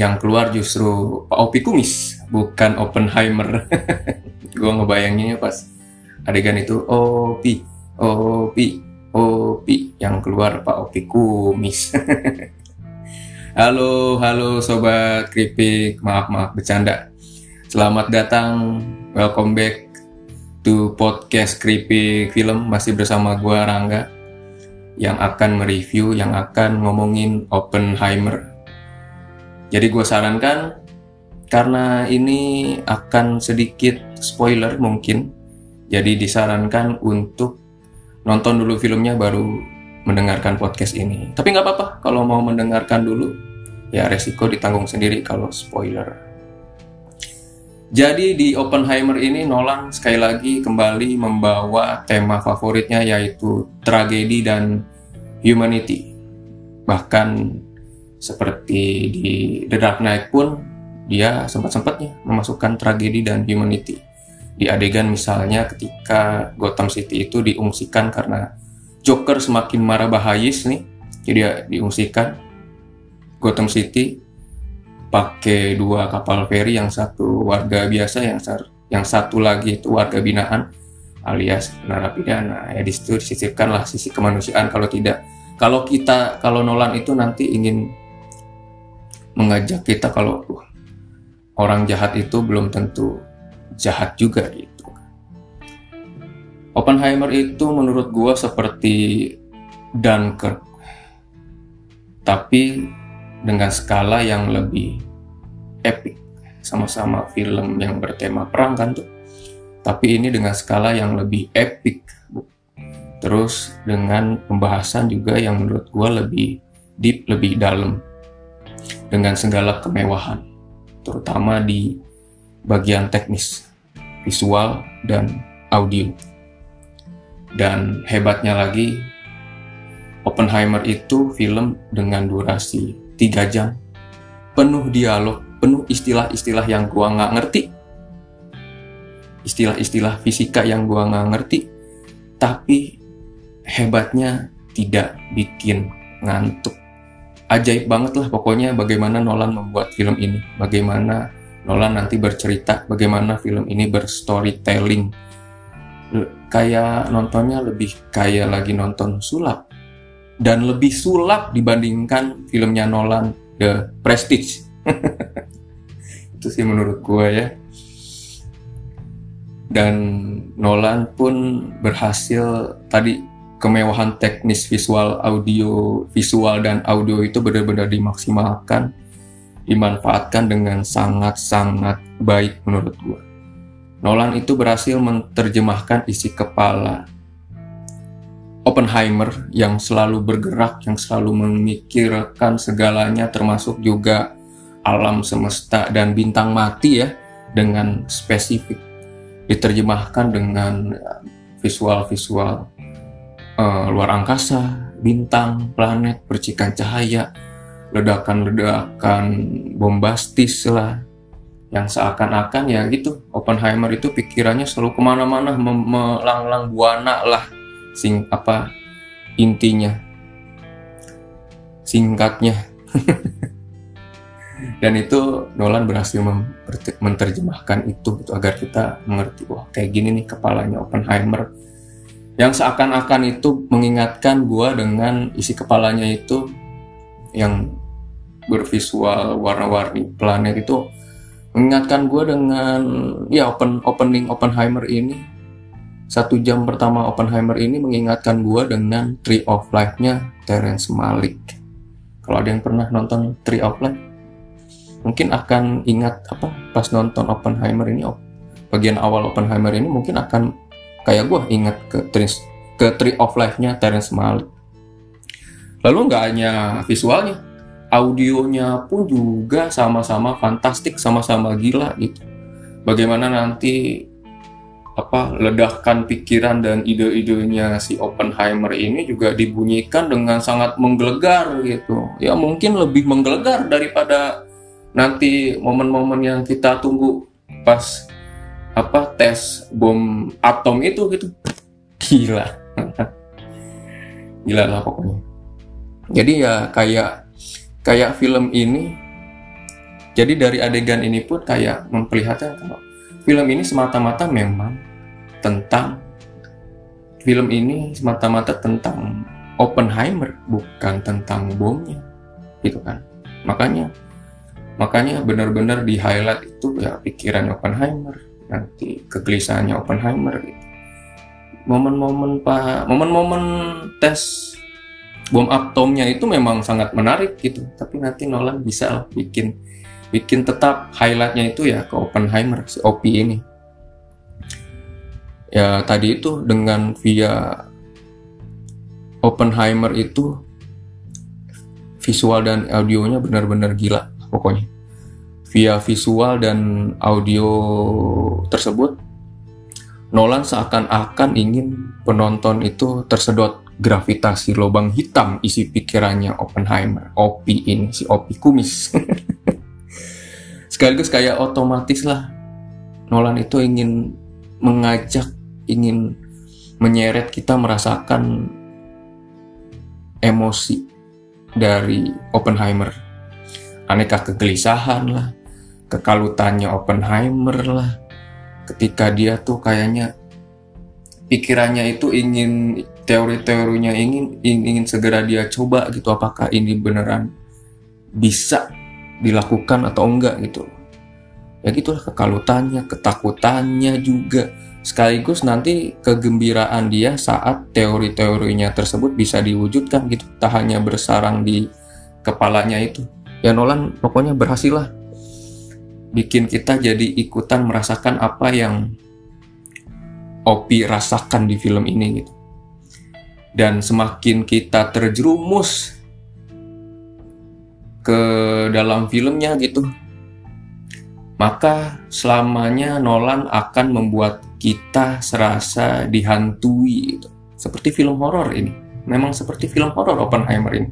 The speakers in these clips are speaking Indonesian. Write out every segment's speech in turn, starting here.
yang keluar justru Pak Opi Kumis, bukan Oppenheimer. gue ngebayanginnya pas adegan itu Opi, Opi, Opi, yang keluar Pak Opi Kumis. halo, halo sobat keripik, maaf maaf bercanda. Selamat datang, welcome back to podcast keripik film masih bersama gue Rangga yang akan mereview, yang akan ngomongin Oppenheimer jadi gue sarankan karena ini akan sedikit spoiler mungkin. Jadi disarankan untuk nonton dulu filmnya baru mendengarkan podcast ini. Tapi nggak apa-apa kalau mau mendengarkan dulu ya resiko ditanggung sendiri kalau spoiler. Jadi di Oppenheimer ini Nolan sekali lagi kembali membawa tema favoritnya yaitu tragedi dan humanity. Bahkan seperti di The Dark Knight pun dia sempat-sempatnya memasukkan tragedi dan humanity. Di adegan misalnya ketika Gotham City itu diungsikan karena Joker semakin marah bahayis nih, jadi diungsikan. Gotham City pakai dua kapal feri yang satu warga biasa yang yang satu lagi itu warga binaan alias narapidana. Ya di situ disisipkanlah sisi kemanusiaan. Kalau tidak kalau kita kalau Nolan itu nanti ingin mengajak kita kalau orang jahat itu belum tentu jahat juga gitu. Oppenheimer itu menurut gua seperti Dunkirk, tapi dengan skala yang lebih epic. Sama-sama film yang bertema perang kan tuh. Tapi ini dengan skala yang lebih epic. Terus dengan pembahasan juga yang menurut gua lebih deep, lebih dalam dengan segala kemewahan, terutama di bagian teknis, visual, dan audio. Dan hebatnya lagi, Oppenheimer itu film dengan durasi 3 jam, penuh dialog, penuh istilah-istilah yang gua nggak ngerti, istilah-istilah fisika yang gua nggak ngerti, tapi hebatnya tidak bikin ngantuk ajaib banget lah pokoknya bagaimana Nolan membuat film ini, bagaimana Nolan nanti bercerita, bagaimana film ini berstorytelling. Kayak nontonnya lebih kayak lagi nonton sulap dan lebih sulap dibandingkan filmnya Nolan The Prestige. Itu sih menurut gue ya. Dan Nolan pun berhasil tadi kemewahan teknis visual audio visual dan audio itu benar-benar dimaksimalkan dimanfaatkan dengan sangat-sangat baik menurut gue Nolan itu berhasil menerjemahkan isi kepala Oppenheimer yang selalu bergerak, yang selalu memikirkan segalanya termasuk juga alam semesta dan bintang mati ya dengan spesifik. Diterjemahkan dengan visual-visual uh, luar angkasa, bintang, planet, percikan cahaya, ledakan-ledakan bombastis lah, yang seakan-akan ya gitu. Oppenheimer itu pikirannya selalu ke mana-mana melanglang buana lah sing apa intinya singkatnya. Dan itu Nolan berhasil menerjemahkan itu gitu, agar kita mengerti wah kayak gini nih kepalanya Oppenheimer yang seakan-akan itu mengingatkan gua dengan isi kepalanya itu yang bervisual warna-warni planet itu mengingatkan gua dengan ya open opening Oppenheimer ini satu jam pertama Oppenheimer ini mengingatkan gua dengan Tree of Life-nya Terence Malik. Kalau ada yang pernah nonton Tree of Life, mungkin akan ingat apa pas nonton Oppenheimer ini bagian awal Oppenheimer ini mungkin akan kayak gue inget ke ke Tree of Life-nya Terence Malick. Lalu nggak hanya visualnya, audionya pun juga sama-sama fantastik, sama-sama gila gitu. Bagaimana nanti apa ledakan pikiran dan ide-idenya si Oppenheimer ini juga dibunyikan dengan sangat menggelegar gitu. Ya mungkin lebih menggelegar daripada nanti momen-momen yang kita tunggu pas apa tes bom atom itu gitu. Gila. Gila lah pokoknya. Jadi ya kayak kayak film ini jadi dari adegan ini pun kayak memperlihatkan kalau film ini semata-mata memang tentang film ini semata-mata tentang Oppenheimer bukan tentang bomnya gitu kan. Makanya makanya benar-benar di highlight itu ya pikiran Oppenheimer nanti kegelisahannya Oppenheimer gitu. Momen-momen pak momen-momen tes bom atomnya itu memang sangat menarik gitu. Tapi nanti Nolan bisa lah bikin bikin tetap highlightnya itu ya ke Oppenheimer si OP ini. Ya tadi itu dengan via Oppenheimer itu visual dan audionya benar-benar gila pokoknya via visual dan audio tersebut Nolan seakan-akan ingin penonton itu tersedot gravitasi lubang hitam isi pikirannya Oppenheimer, Opi ini, si Opi kumis. Sekaligus kayak otomatis lah Nolan itu ingin mengajak, ingin menyeret kita merasakan emosi dari Oppenheimer. Aneka kegelisahan lah, kekalutannya Oppenheimer lah, ketika dia tuh kayaknya pikirannya itu ingin teori-teorinya ingin ingin segera dia coba gitu apakah ini beneran bisa dilakukan atau enggak gitu. Ya gitulah kekalutannya ketakutannya juga. Sekaligus nanti kegembiraan dia saat teori-teorinya tersebut bisa diwujudkan gitu. Tak hanya bersarang di kepalanya itu. Ya Nolan pokoknya berhasil lah bikin kita jadi ikutan merasakan apa yang Opi rasakan di film ini gitu. Dan semakin kita terjerumus ke dalam filmnya gitu, maka selamanya Nolan akan membuat kita serasa dihantui gitu. Seperti film horor ini. Memang seperti film horor Oppenheimer ini.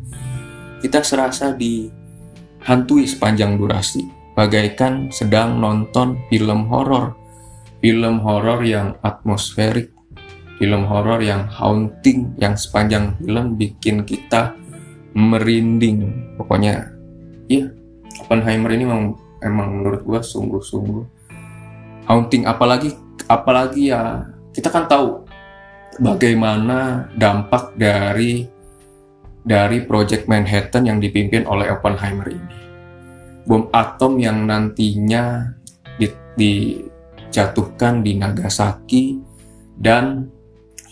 Kita serasa dihantui sepanjang durasi bagaikan sedang nonton film horor. Film horor yang atmosferik, film horor yang haunting, yang sepanjang film bikin kita merinding. Pokoknya, iya, Oppenheimer ini memang, emang menurut gua sungguh-sungguh haunting. Apalagi, apalagi ya kita kan tahu bagaimana dampak dari dari Project Manhattan yang dipimpin oleh Oppenheimer ini bom atom yang nantinya dijatuhkan di Nagasaki dan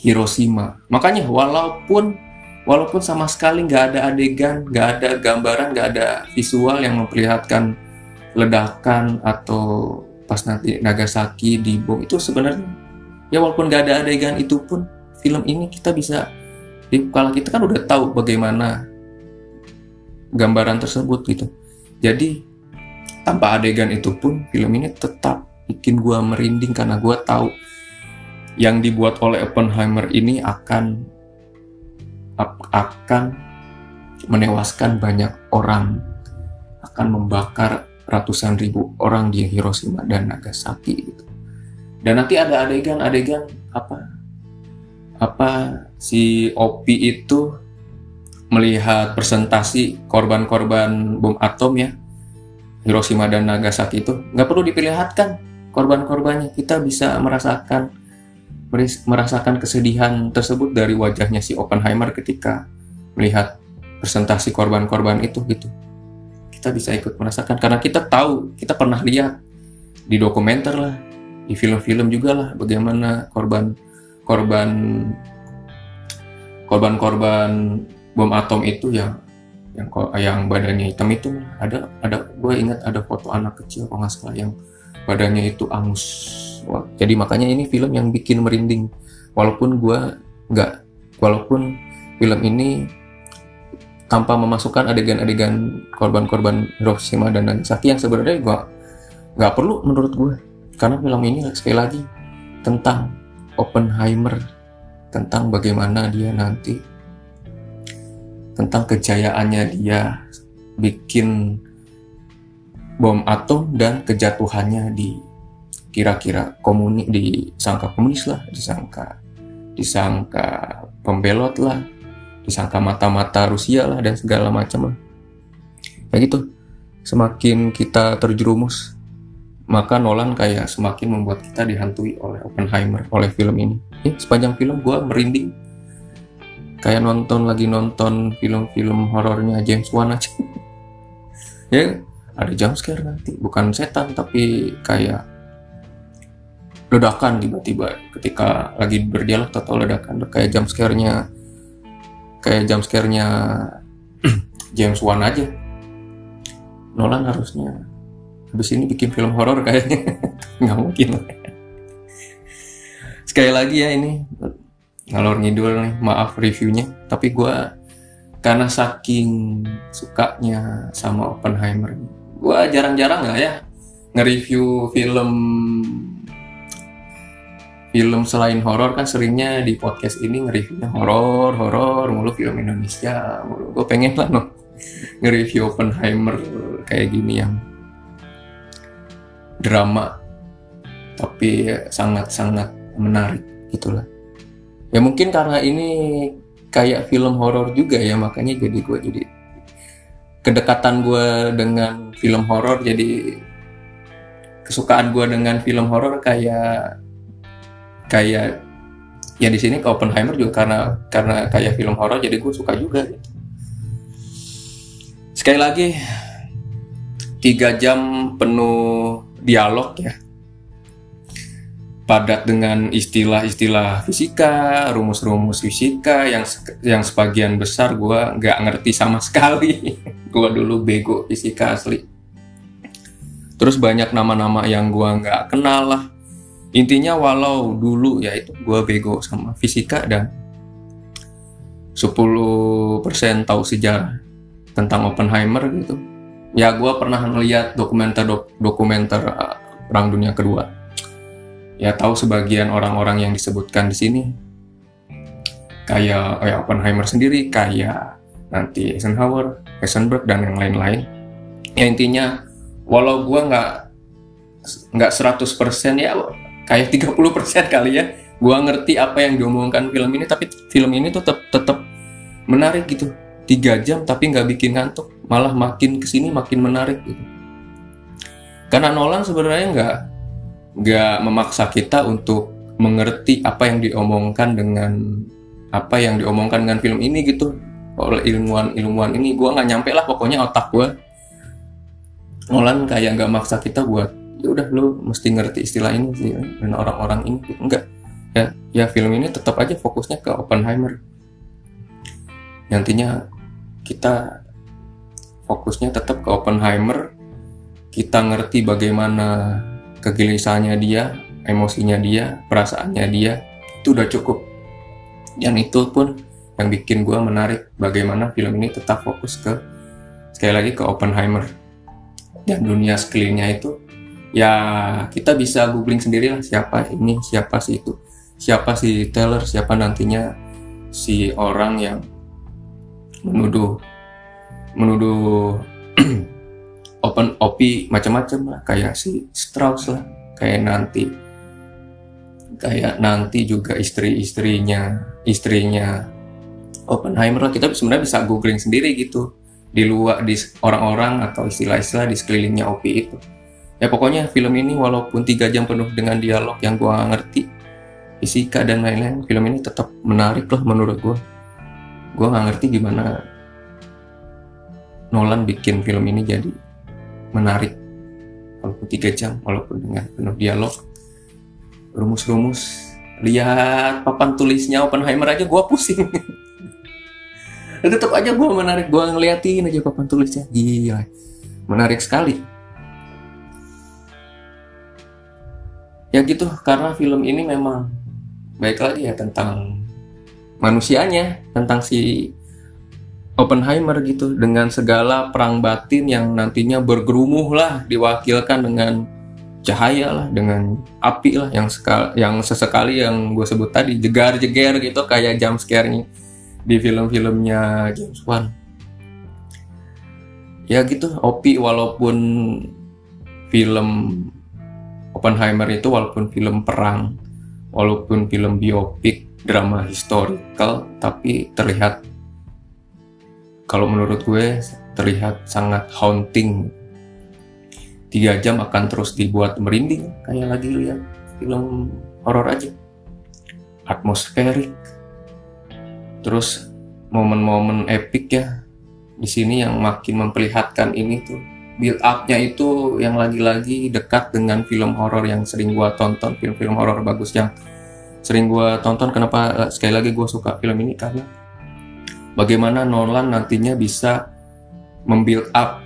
Hiroshima. Makanya walaupun walaupun sama sekali nggak ada adegan, nggak ada gambaran, nggak ada visual yang memperlihatkan ledakan atau pas nanti Nagasaki di bom itu sebenarnya ya walaupun nggak ada adegan itu pun film ini kita bisa kalau kita kan udah tahu bagaimana gambaran tersebut gitu jadi tanpa adegan itu pun film ini tetap bikin gue merinding karena gue tahu yang dibuat oleh Oppenheimer ini akan akan menewaskan banyak orang, akan membakar ratusan ribu orang di Hiroshima dan Nagasaki gitu. Dan nanti ada adegan-adegan apa apa si Opi itu melihat presentasi korban-korban bom atom ya Hiroshima dan Nagasaki itu nggak perlu diperlihatkan korban-korbannya. Kita bisa merasakan merasakan kesedihan tersebut dari wajahnya si Oppenheimer ketika melihat presentasi korban-korban itu gitu. Kita bisa ikut merasakan karena kita tahu kita pernah lihat di dokumenter lah di film-film juga lah bagaimana korban korban korban-korban bom atom itu yang yang yang badannya hitam itu ada ada gue ingat ada foto anak kecil kalau nggak salah yang badannya itu angus. Wah, jadi makanya ini film yang bikin merinding. Walaupun gue nggak walaupun film ini tanpa memasukkan adegan-adegan korban-korban Hiroshima dan Nagasaki yang sebenarnya gue nggak perlu menurut gue karena film ini sekali lagi tentang Oppenheimer tentang bagaimana dia nanti tentang kejayaannya dia bikin bom atom dan kejatuhannya di kira-kira komuni disangka komunis lah disangka disangka pembelot lah disangka mata-mata Rusia lah dan segala macam lah. Ya gitu. Semakin kita terjerumus maka Nolan kayak semakin membuat kita dihantui oleh Oppenheimer oleh film ini. Eh, sepanjang film gue merinding kayak nonton lagi nonton film-film horornya James Wan aja. ya ada jump scare nanti. Bukan setan tapi kayak ledakan tiba-tiba. Ketika lagi berdialog atau ledakan. Kayak jump scare-nya kayak jump scare-nya James Wan aja. Nolan harusnya habis ini bikin film horor kayaknya. Nggak mungkin. Sekali lagi ya ini ngalor ngidul nih maaf reviewnya. Tapi gue karena saking sukanya sama Oppenheimer gue jarang-jarang nggak ya nge-review film film selain horor. Kan seringnya di podcast ini nge-reviewnya horor horor mulu film Indonesia mulu. Gue pengen lah no nge-review Oppenheimer kayak gini yang drama tapi sangat-sangat menarik gitulah ya mungkin karena ini kayak film horor juga ya makanya jadi gue jadi kedekatan gue dengan film horor jadi kesukaan gue dengan film horor kayak kayak ya di sini ke Oppenheimer juga karena karena kayak film horor jadi gue suka juga. Sekali lagi tiga jam penuh dialog ya padat dengan istilah-istilah fisika, rumus-rumus fisika yang yang sebagian besar gue nggak ngerti sama sekali. gue dulu bego fisika asli. Terus banyak nama-nama yang gue nggak kenal lah. Intinya walau dulu ya itu gue bego sama fisika dan 10% tahu sejarah tentang Oppenheimer gitu ya gue pernah ngeliat dokumenter dok, dokumenter uh, perang dunia kedua ya tahu sebagian orang-orang yang disebutkan di sini. Kayak kayak Oppenheimer sendiri kayak nanti Eisenhower, Heisenberg dan yang lain-lain. Ya intinya walau gue nggak nggak 100% ya kayak 30% kali ya gue ngerti apa yang diomongkan film ini tapi film ini tuh tetap tetap menarik gitu. Tiga jam tapi nggak bikin ngantuk. Malah makin ke sini makin menarik gitu. Karena Nolan sebenarnya nggak nggak memaksa kita untuk mengerti apa yang diomongkan dengan apa yang diomongkan dengan film ini gitu. Oleh ilmuwan-ilmuwan ini gue nggak nyampe lah pokoknya otak gue Nolan kayak nggak maksa kita buat ya udah lu mesti ngerti istilah ini sih dan orang-orang ini. Enggak ya ya film ini tetap aja fokusnya ke Oppenheimer. Nantinya kita fokusnya tetap ke Oppenheimer. Kita ngerti bagaimana kegelisahannya dia emosinya dia perasaannya dia itu udah cukup. Dan itu pun yang bikin gue menarik bagaimana film ini tetap fokus ke sekali lagi ke Oppenheimer. Dan dunia sekelilingnya itu ya kita bisa googling sendiri lah siapa ini siapa sih itu siapa si Taylor siapa nantinya si orang yang menuduh menuduh open opi macam-macam lah. Kayak si Strauss lah. Kayak nanti kayak nanti juga istri-istrinya istrinya Oppenheimer lah. Kita sebenarnya bisa googling sendiri gitu. Di luar di orang-orang atau istilah-istilah di sekelilingnya Opi itu. Ya pokoknya film ini walaupun tiga jam penuh dengan dialog yang gua ngerti fisika dan lain-lain film ini tetap menarik loh menurut gua. Gue nggak ngerti gimana Nolan bikin film ini jadi menarik. Walaupun tiga jam walaupun dengan penuh dialog. Rumus-rumus. Lihat papan tulisnya Oppenheimer aja gue pusing. Tetap aja gue menarik gue ngeliatin aja papan tulisnya. Gila. Menarik sekali. Ya gitu karena film ini memang baik lagi ya tentang manusianya tentang si Oppenheimer gitu dengan segala perang batin yang nantinya bergerumuh lah diwakilkan dengan cahaya lah dengan api lah yang sekal yang sesekali yang gue sebut tadi jegar-jeger gitu kayak jump scare-nya di film-filmnya James Wan. Ya gitu Opi walaupun film Oppenheimer itu walaupun film perang walaupun film biopik drama historical tapi terlihat kalau menurut gue terlihat sangat haunting. Tiga jam akan terus dibuat merinding kayak lagi lihat film horor aja. Atmosferik. Terus momen-momen epic ya di sini yang makin memperlihatkan ini tuh. Build up-nya itu yang lagi-lagi dekat dengan film horor yang sering gua tonton film-film horor bagus yang sering gua tonton. Kenapa eh, sekali lagi gua suka film ini? Karena bagaimana Nolan nantinya bisa membuild up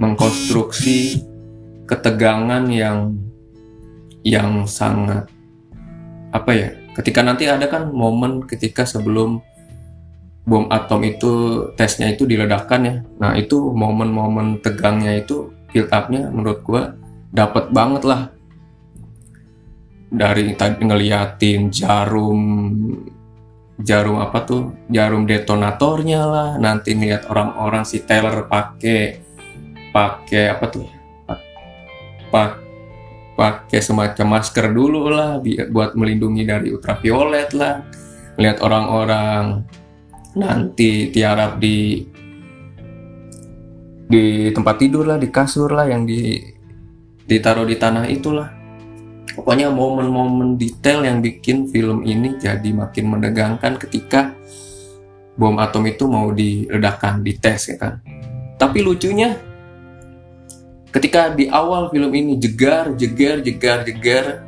mengkonstruksi ketegangan yang yang sangat apa ya ketika nanti ada kan momen ketika sebelum bom atom itu tesnya itu diledakkan ya. Nah itu momen-momen tegangnya itu build upnya menurut gua dapat banget lah. Dari tadi ngeliatin jarum jarum apa tuh? Jarum detonatornya lah. Nanti ngeliat orang-orang si Taylor pakai pakai apa tuh? Pak pakai semacam masker dulu lah buat melindungi dari ultraviolet lah. Ngeliat orang-orang nanti tiarap di di tempat tidur lah di kasur lah yang di ditaruh di tanah itulah pokoknya momen-momen detail yang bikin film ini jadi makin menegangkan ketika bom atom itu mau diledakkan dites ya kan tapi lucunya ketika di awal film ini jegar jegar jegar jegar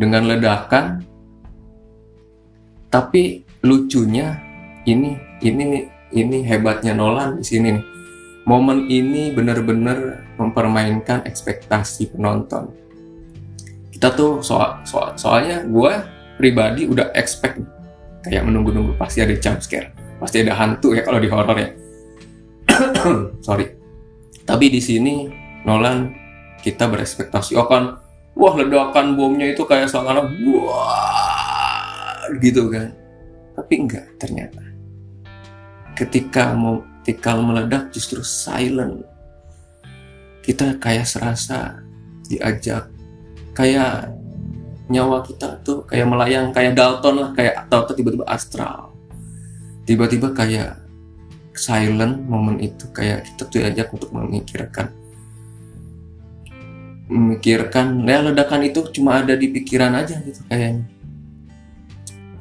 dengan ledakan tapi lucunya ini ini ini hebatnya Nolan di sini nih. Momen ini benar-benar mempermainkan ekspektasi penonton. Kita tuh soal, soal soalnya gue pribadi udah expect kayak menunggu-nunggu pasti ada jump scare, pasti ada hantu ya kalau di horror ya. Sorry. Tapi di sini Nolan kita berekspektasi oh kan wah ledakan bomnya itu kayak seakan wah gitu kan. Tapi enggak ternyata ketika mau tikal meledak justru silent kita kayak serasa diajak kayak nyawa kita tuh kayak melayang kayak Dalton lah kayak atau tiba-tiba astral. Tiba-tiba kayak silent momen itu kayak kita tuh diajak untuk memikirkan. Memikirkan ya ledakan itu cuma ada di pikiran aja gitu kayaknya.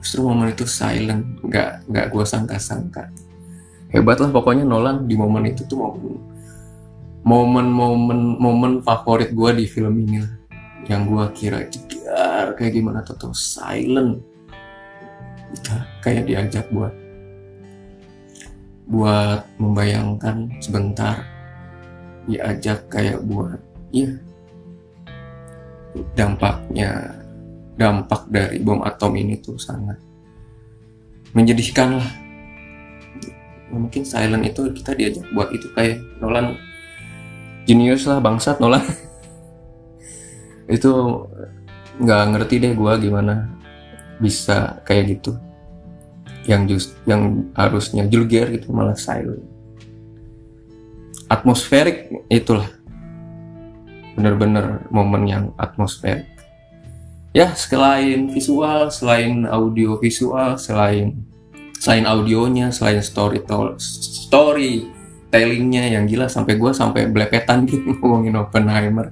Justru momen itu silent nggak nggak gue sangka-sangka. Hebat lah pokoknya Nolan di momen itu tuh momen momen-momen momen favorit gue di film ini lah yang gue kira jegar kayak gimana tuh silent. Nah, kayak diajak buat buat membayangkan sebentar. Diajak kayak buat iya. Dampaknya dampak dari bom atom ini tuh sangat menyedihkan lah mungkin silent itu kita diajak buat itu kayak Nolan. Genius lah bangsat Nolan itu nggak ngerti deh gue gimana bisa kayak gitu. Yang just yang harusnya julger gitu malah silent. Atmosferik itulah. Bener-bener momen yang atmosferik. Ya selain visual selain audio visual selain selain audionya selain story story tellingnya yang gila sampai gue sampai belepetan gitu ngomongin Oppenheimer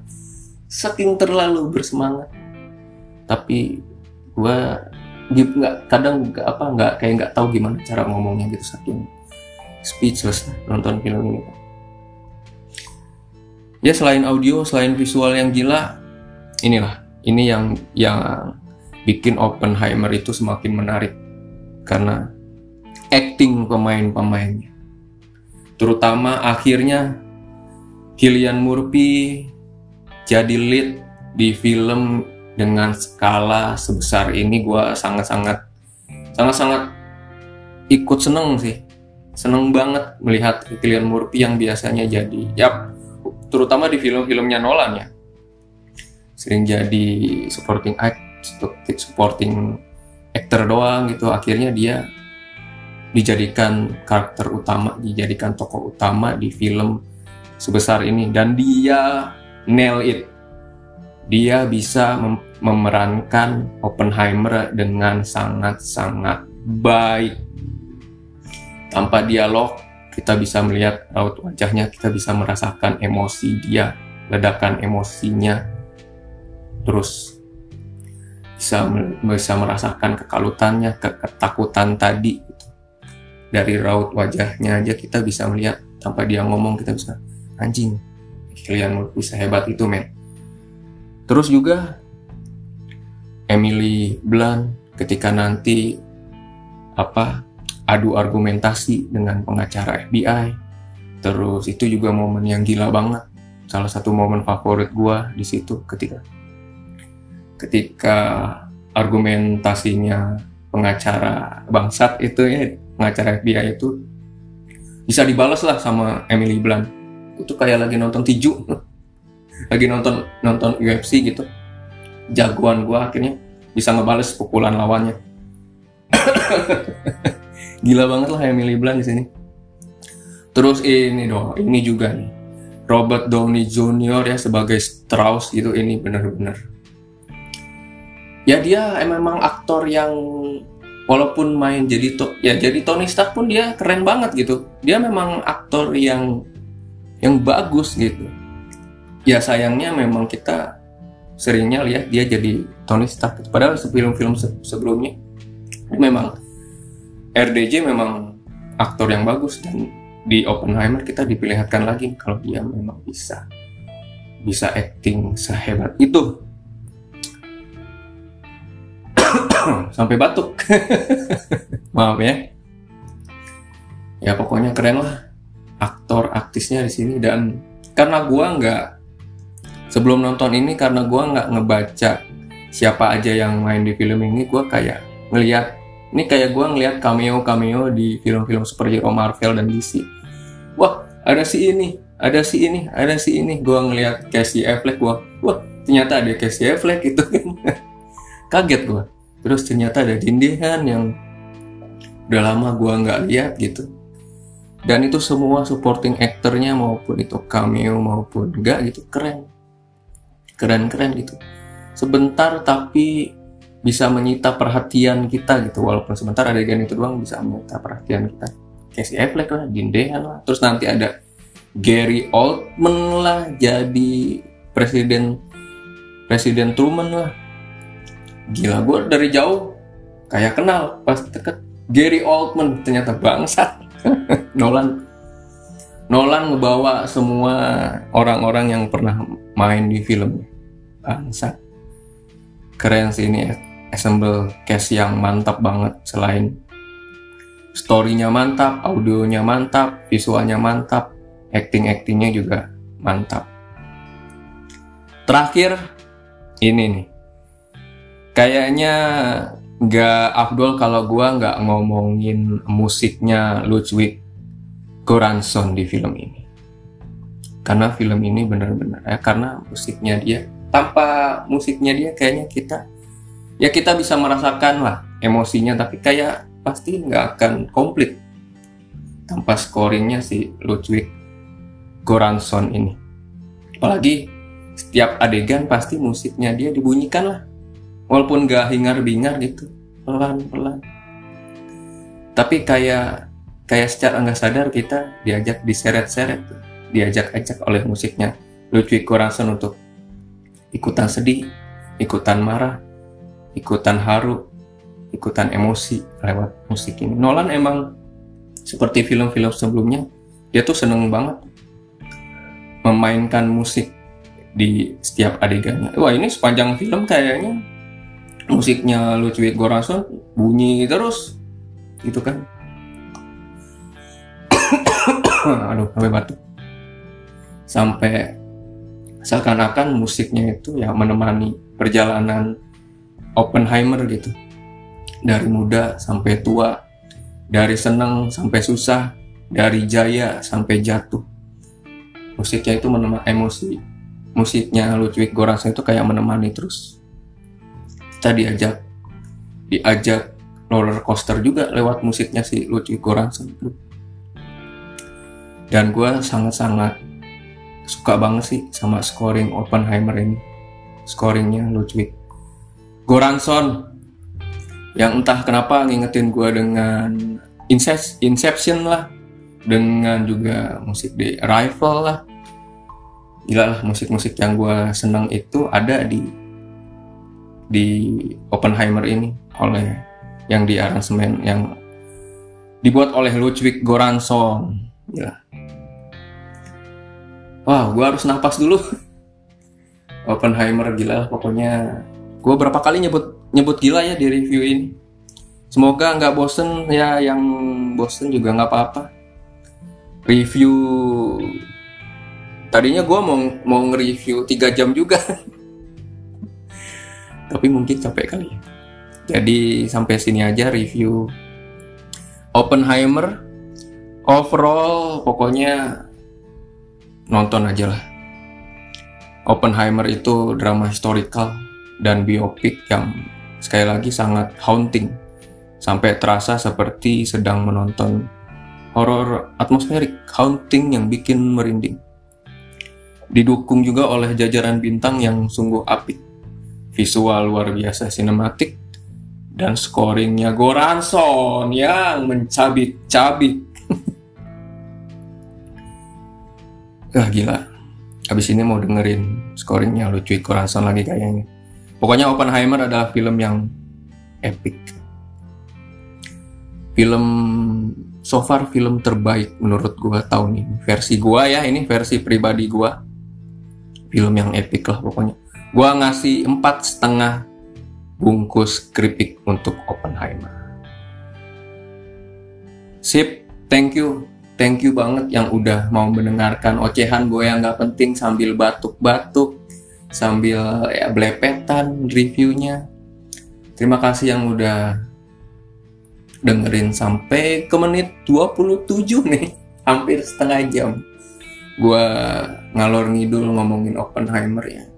saking terlalu bersemangat. Tapi gue nggak kadang gak, apa nggak kayak nggak tahu gimana cara ngomongnya gitu saking speechless nonton film ini. Ya selain audio selain visual yang gila inilah ini yang yang bikin Oppenheimer itu semakin menarik. Karena acting pemain-pemainnya. Terutama akhirnya Killian Murphy jadi lead di film dengan skala sebesar ini gue sangat-sangat sangat-sangat ikut seneng sih. Seneng banget melihat Killian Murphy yang biasanya jadi ya terutama di film-filmnya Nolan ya. Sering jadi supporting act supporting actor doang gitu. Akhirnya dia dijadikan karakter utama, dijadikan tokoh utama di film sebesar ini. Dan dia nail it. Dia bisa mem memerankan Oppenheimer dengan sangat-sangat baik. Tanpa dialog, kita bisa melihat raut wajahnya, kita bisa merasakan emosi dia ledakan emosinya terus bisa bisa merasakan kekalutannya ketakutan tadi dari raut wajahnya aja kita bisa melihat tanpa dia ngomong kita bisa anjing kalian bisa hebat itu men. Terus juga Emily Blunt ketika nanti apa adu argumentasi dengan pengacara FBI terus itu juga momen yang gila banget. Salah satu momen favorit gua di situ ketika ketika argumentasinya pengacara bangsat itu ya pengacara FBI itu bisa dibalas lah sama Emily Blunt itu kayak lagi nonton tiju. Lagi nonton nonton UFC gitu. Jagoan gua akhirnya bisa ngebales pukulan lawannya. Gila banget lah Emily Blunt di sini. Terus ini dong ini juga nih. Robert Downey Jr. ya sebagai Strauss gitu ini bener-bener ya dia memang aktor yang walaupun main jadi to ya jadi Tony Stark pun dia keren banget gitu. Dia memang aktor yang yang bagus gitu. Ya sayangnya memang kita seringnya lihat dia jadi Tony Stark. Padahal film-film sebelumnya memang RDJ memang aktor yang bagus dan di Oppenheimer kita diperlihatkan lagi kalau dia memang bisa bisa acting sehebat itu. Sampai batuk. Maaf ya. Ya pokoknya keren lah aktor aktisnya di sini dan karena gua nggak sebelum nonton ini karena gue nggak ngebaca siapa aja yang main di film ini gue kayak ngelihat ini kayak gue ngelihat cameo cameo di film-film superhero Marvel dan DC wah ada si ini ada si ini ada si ini. Gue ngelihat Casey Affleck gue wah ternyata ada Casey Affleck itu kan. Kaget gue terus ternyata ada Dindihan yang udah lama gue nggak lihat gitu dan itu semua supporting actornya maupun itu cameo maupun enggak gitu keren. Keren-keren gitu. Sebentar tapi bisa menyita perhatian kita gitu walaupun sebentar adegan itu doang bisa menyita perhatian kita. Casey Affleck lah, Dindehan lah. Terus nanti ada Gary Oldman lah jadi presiden presiden Truman lah. Gila gue dari jauh kayak kenal pas deket Gary Oldman ternyata bangsat Nolan Nolan ngebawa semua orang-orang yang pernah main di film. Bangsa. Keren sih ini assemble cast yang mantap banget selain storynya mantap audionya mantap visualnya mantap acting actingnya juga mantap. Terakhir ini nih. Kayaknya nggak Abdul kalau gua nggak ngomongin musiknya Ludwig Goranson di film ini. Karena film ini benar-benar ya karena musiknya dia tanpa musiknya dia kayaknya kita ya kita bisa merasakan lah emosinya tapi kayak pasti nggak akan komplit tanpa scoringnya si Ludwig Goranson ini. Apalagi setiap adegan pasti musiknya dia dibunyikan lah walaupun gak hingar-bingar gitu pelan-pelan tapi kayak kayak secara nggak sadar kita diajak diseret-seret diajak-ajak oleh musiknya Ludwig Goranson untuk ikutan sedih, ikutan marah, ikutan haru, ikutan emosi lewat musik ini. Nolan emang seperti film-film sebelumnya, dia tuh seneng banget memainkan musik di setiap adegannya. Wah ini sepanjang film kayaknya musiknya Ludwig Göransson bunyi terus, gitu kan? Aduh, sampai batuk. Sampai seakan-akan musiknya itu ya menemani perjalanan Oppenheimer gitu dari muda sampai tua dari senang sampai susah dari jaya sampai jatuh musiknya itu menemani emosi musiknya Ludwig Göransson itu kayak menemani terus kita diajak diajak roller coaster juga lewat musiknya si Ludwig Göransson itu dan gue sangat-sangat suka banget sih sama scoring Oppenheimer ini. Scoringnya Ludwig Goranson. Yang entah kenapa ngingetin gue dengan Inception lah. Dengan juga musik di Arrival lah. Gila lah musik-musik yang gue seneng itu ada di di Oppenheimer ini oleh yang di aransemen yang dibuat oleh Ludwig Göransson. Gila wah gue harus napas dulu. Oppenheimer gila pokoknya. Gue berapa kali nyebut nyebut gila ya di review ini. Semoga nggak bosen ya yang bosen juga nggak apa-apa. Review tadinya gue mau mau nge-review 3 jam juga tapi mungkin capek kali ya. Jadi sampai sini aja review Oppenheimer. Overall pokoknya nonton aja lah. Oppenheimer itu drama historical dan biopik yang sekali lagi sangat haunting. Sampai terasa seperti sedang menonton horor atmosferik haunting yang bikin merinding. Didukung juga oleh jajaran bintang yang sungguh apik. Visual luar biasa sinematik dan scoringnya Goranson yang mencabik-cabik. ah gila. Habis ini mau dengerin scoringnya lucu Goranson lagi kayaknya. Pokoknya Oppenheimer adalah film yang epic. Film so far film terbaik menurut gua tahun ini. Versi gua ya, ini versi pribadi gua film yang epic lah pokoknya gua ngasih empat setengah bungkus keripik untuk Oppenheimer. Sip thank you. Thank you banget yang udah mau mendengarkan ocehan gue yang nggak penting sambil batuk-batuk sambil ya belepetan reviewnya. Terima kasih yang udah dengerin sampai ke menit 27 nih hampir setengah jam. Gue ngalor ngidul ngomongin Oppenheimer ya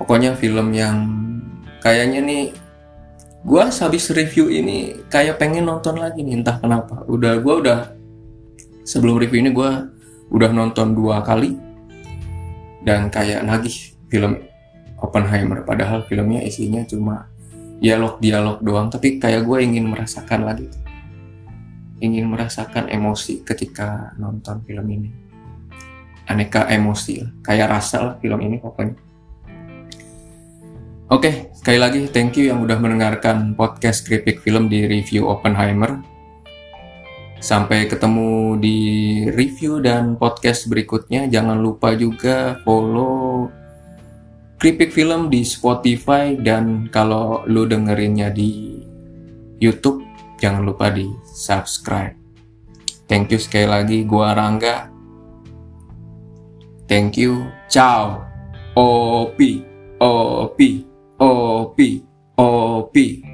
pokoknya film yang kayaknya nih gue habis review ini kayak pengen nonton lagi nih entah kenapa udah gue udah sebelum review ini gue udah nonton dua kali dan kayak nagih film Oppenheimer padahal filmnya isinya cuma dialog-dialog doang tapi kayak gue ingin merasakan lagi ingin merasakan emosi ketika nonton film ini. Aneka emosi, kayak rasa lah film ini pokoknya. Oke, sekali lagi thank you yang udah mendengarkan podcast Kripik Film di review Oppenheimer. Sampai ketemu di review dan podcast berikutnya. Jangan lupa juga follow Kripik Film di Spotify dan kalau lu dengerinnya di YouTube jangan lupa di subscribe. Thank you sekali lagi, gua Rangga. Thank you, ciao. Opi, opi, opi, opi.